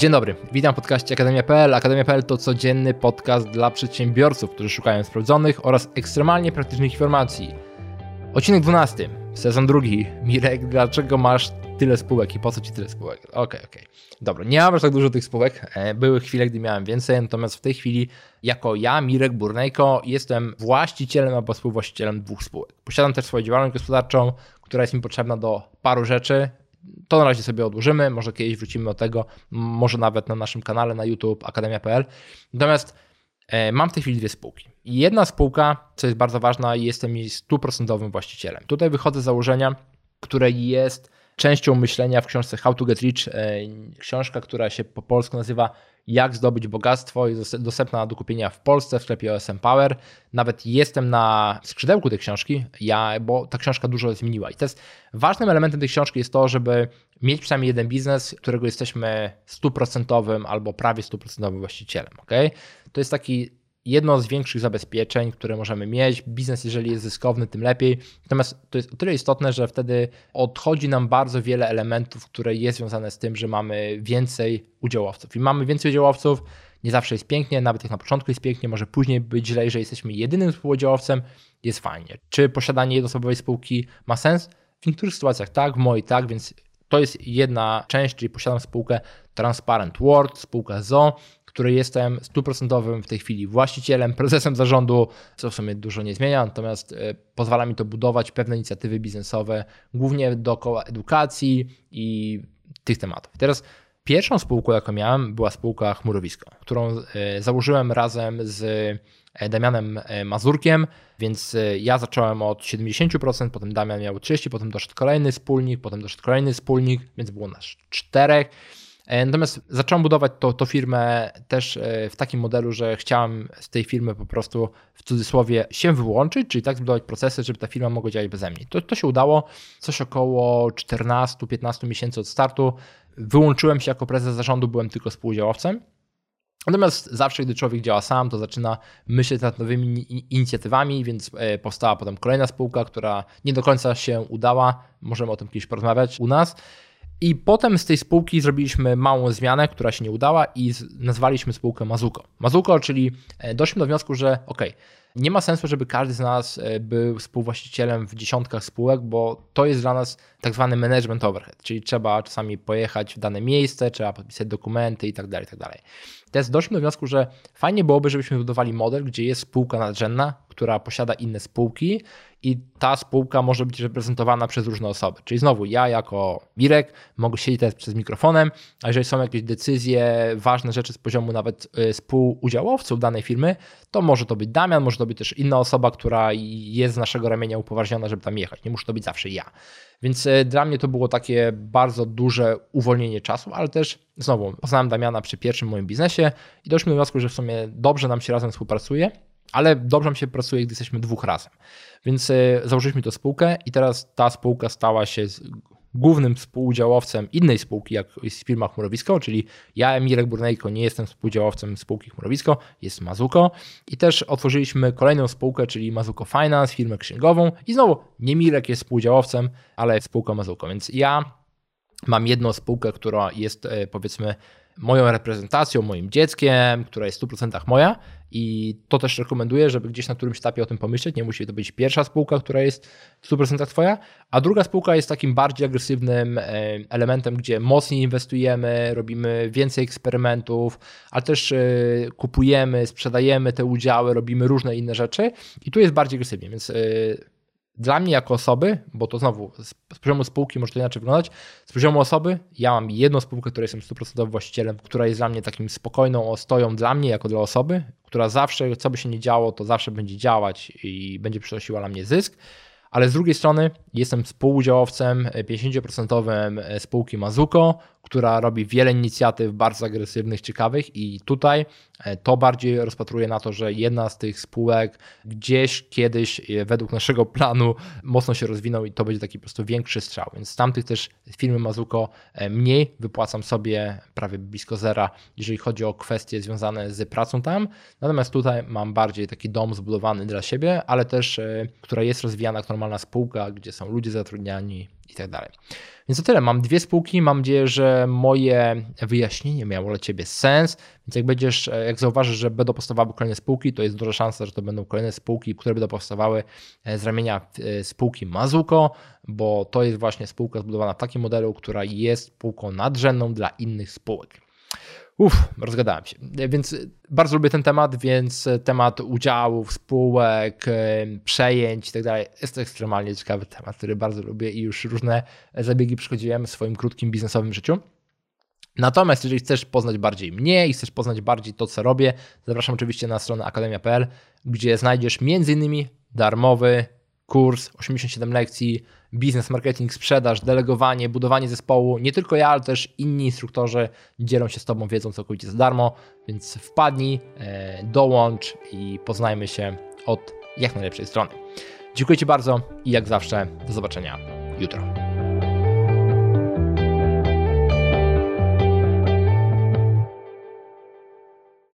Dzień dobry, witam w podcaście Akademia.pl. Akademia.pl to codzienny podcast dla przedsiębiorców, którzy szukają sprawdzonych oraz ekstremalnie praktycznych informacji. Odcinek 12, sezon drugi. Mirek, dlaczego masz tyle spółek i po co ci tyle spółek? Okej, okay, okej. Okay. Dobra, nie mam aż tak dużo tych spółek. E, były chwile, gdy miałem więcej, natomiast w tej chwili jako ja, Mirek Burnejko, jestem właścicielem albo współwłaścicielem dwóch spółek. Posiadam też swoją działalność gospodarczą, która jest mi potrzebna do paru rzeczy. To na razie sobie odłożymy, może kiedyś wrócimy do tego, może nawet na naszym kanale na YouTube akademia.pl. Natomiast e, mam w tej chwili dwie spółki. Jedna spółka, co jest bardzo ważna, jestem jej stuprocentowym właścicielem. Tutaj wychodzę z założenia, które jest częścią myślenia w książce How to Get Rich, e, książka, która się po polsku nazywa Jak zdobyć bogactwo, jest dostępna do kupienia w Polsce w sklepie OSM Power. Nawet jestem na skrzydełku tej książki, ja, bo ta książka dużo zmieniła. I teraz ważnym elementem tej książki jest to, żeby mieć przynajmniej jeden biznes, którego jesteśmy stuprocentowym albo prawie stuprocentowym właścicielem. Okay? To jest taki jedno z większych zabezpieczeń, które możemy mieć. Biznes, jeżeli jest zyskowny, tym lepiej. Natomiast to jest o tyle istotne, że wtedy odchodzi nam bardzo wiele elementów, które jest związane z tym, że mamy więcej udziałowców. I mamy więcej udziałowców, nie zawsze jest pięknie, nawet jak na początku jest pięknie, może później być źle, że jesteśmy jedynym współudziałowcem, jest fajnie. Czy posiadanie jednoosobowej spółki ma sens? W niektórych sytuacjach tak, w mojej tak, więc to jest jedna część, czyli posiadam spółkę Transparent World, spółkę ZO, której jestem stuprocentowym w tej chwili właścicielem, prezesem zarządu, co w sumie dużo nie zmienia, natomiast e, pozwala mi to budować pewne inicjatywy biznesowe, głównie dookoła edukacji i tych tematów. Teraz pierwszą spółką, jaką miałem, była spółka Chmurowisko, którą e, założyłem razem z e, Damianem Mazurkiem, więc ja zacząłem od 70%, potem Damian miał 30%, potem doszedł kolejny wspólnik, potem doszedł kolejny wspólnik, więc było nas czterech. E, natomiast zacząłem budować to, to firmę też e, w takim modelu, że chciałem z tej firmy po prostu w cudzysłowie się wyłączyć, czyli tak zbudować procesy, żeby ta firma mogła działać beze mnie. To, to się udało, coś około 14-15 miesięcy od startu. Wyłączyłem się jako prezes zarządu, byłem tylko współudziałowcem. Natomiast zawsze, gdy człowiek działa sam, to zaczyna myśleć nad nowymi inicjatywami, więc e, powstała potem kolejna spółka, która nie do końca się udała. Możemy o tym kiedyś porozmawiać u nas. I potem z tej spółki zrobiliśmy małą zmianę, która się nie udała i nazwaliśmy spółkę Mazuko. Mazuko, czyli e, doszliśmy do wniosku, że ok, nie ma sensu, żeby każdy z nas e, był współwłaścicielem w dziesiątkach spółek, bo to jest dla nas tak zwany management overhead, czyli trzeba czasami pojechać w dane miejsce, trzeba podpisać dokumenty i tak dalej, tak. Teraz doszliśmy do wniosku, że fajnie byłoby, żebyśmy budowali model, gdzie jest spółka nadrzędna, która posiada inne spółki i ta spółka może być reprezentowana przez różne osoby. Czyli znowu ja jako Mirek mogę siedzieć teraz przez mikrofonem, a jeżeli są jakieś decyzje, ważne rzeczy z poziomu nawet y, współudziałowców danej firmy, to może to być Damian, może to być też inna osoba, która jest z naszego ramienia upoważniona, żeby tam jechać. Nie musi to być zawsze ja. Więc y, dla mnie to było takie bardzo duże uwolnienie czasu, ale też znowu poznałem Damiana przy pierwszym moim biznesie i doszliśmy do wniosku, że w sumie dobrze nam się razem współpracuje ale dobrze nam się pracuje, gdy jesteśmy dwóch razem. Więc e, założyliśmy tę spółkę i teraz ta spółka stała się głównym współudziałowcem innej spółki, jak jest firma Chmurowisko, czyli ja, Mirek Burnejko, nie jestem współudziałowcem spółki Chmurowisko, jest Mazuko. I też otworzyliśmy kolejną spółkę, czyli Mazuko Finance, firmę księgową. I znowu nie Mirek jest współudziałowcem, ale spółka Mazuko, więc ja mam jedną spółkę, która jest e, powiedzmy moją reprezentacją, moim dzieckiem, która jest w 100% moja i to też rekomenduję, żeby gdzieś na którymś etapie o tym pomyśleć. Nie musi to być pierwsza spółka, która jest w 100% twoja, a druga spółka jest takim bardziej agresywnym e, elementem, gdzie mocniej inwestujemy, robimy więcej eksperymentów, ale też e, kupujemy, sprzedajemy te udziały, robimy różne inne rzeczy i tu jest bardziej agresywnie, więc e, dla mnie jako osoby, bo to znowu z, poziomu spółki może to inaczej wyglądać, z poziomu osoby ja mam jedną spółkę, której jestem 100% właścicielem, która jest dla mnie takim spokojną ostoją dla mnie jako dla osoby, która zawsze, co by się nie działo, to zawsze będzie działać i będzie przynosiła dla mnie zysk ale z drugiej strony jestem współudziałowcem 50% spółki Mazuko, która robi wiele inicjatyw bardzo agresywnych, ciekawych i tutaj e, to bardziej rozpatruję na to, że jedna z tych spółek gdzieś kiedyś e, według naszego planu mocno się rozwinął i to będzie taki po prostu większy strzał. Więc z tamtych też firmy Mazuko e, mniej wypłacam sobie prawie blisko zera, jeżeli chodzi o kwestie związane z pracą tam. Natomiast tutaj mam bardziej taki dom zbudowany dla siebie, ale też która jest rozwijana, którą normalna spółka, gdzie są ludzie zatrudniani i tak dalej. Więc to tyle. Mam dwie spółki. Mam nadzieję, że moje wyjaśnienie miało dla Ciebie sens. Więc jak będziesz, jak zauważysz, że będą powstawały kolejne spółki, to jest duża szansa, że to będą kolejne spółki, które będą powstawały e, z ramienia e, spółki Mazuko, bo to jest właśnie spółka zbudowana w takim modelu, która jest spółką nadrzędną dla innych spółek. Uff, rozgadałem się. Więc bardzo lubię ten temat, więc temat udziałów, spółek, przejęć i tak jest to ekstremalnie ciekawy temat, który bardzo lubię i już różne zabiegi przychodziłem w swoim krótkim biznesowym życiu. Natomiast jeżeli chcesz poznać bardziej mnie i chcesz poznać bardziej to, co robię, zapraszam oczywiście na stronę akademia.pl, gdzie znajdziesz m.in. darmowy kurs, 87 lekcji, biznes, marketing, sprzedaż, delegowanie, budowanie zespołu. Nie tylko ja, ale też inni instruktorzy dzielą się z Tobą wiedzą całkowicie za darmo, więc wpadnij, e, dołącz i poznajmy się od jak najlepszej strony. Dziękuję Ci bardzo i jak zawsze do zobaczenia jutro.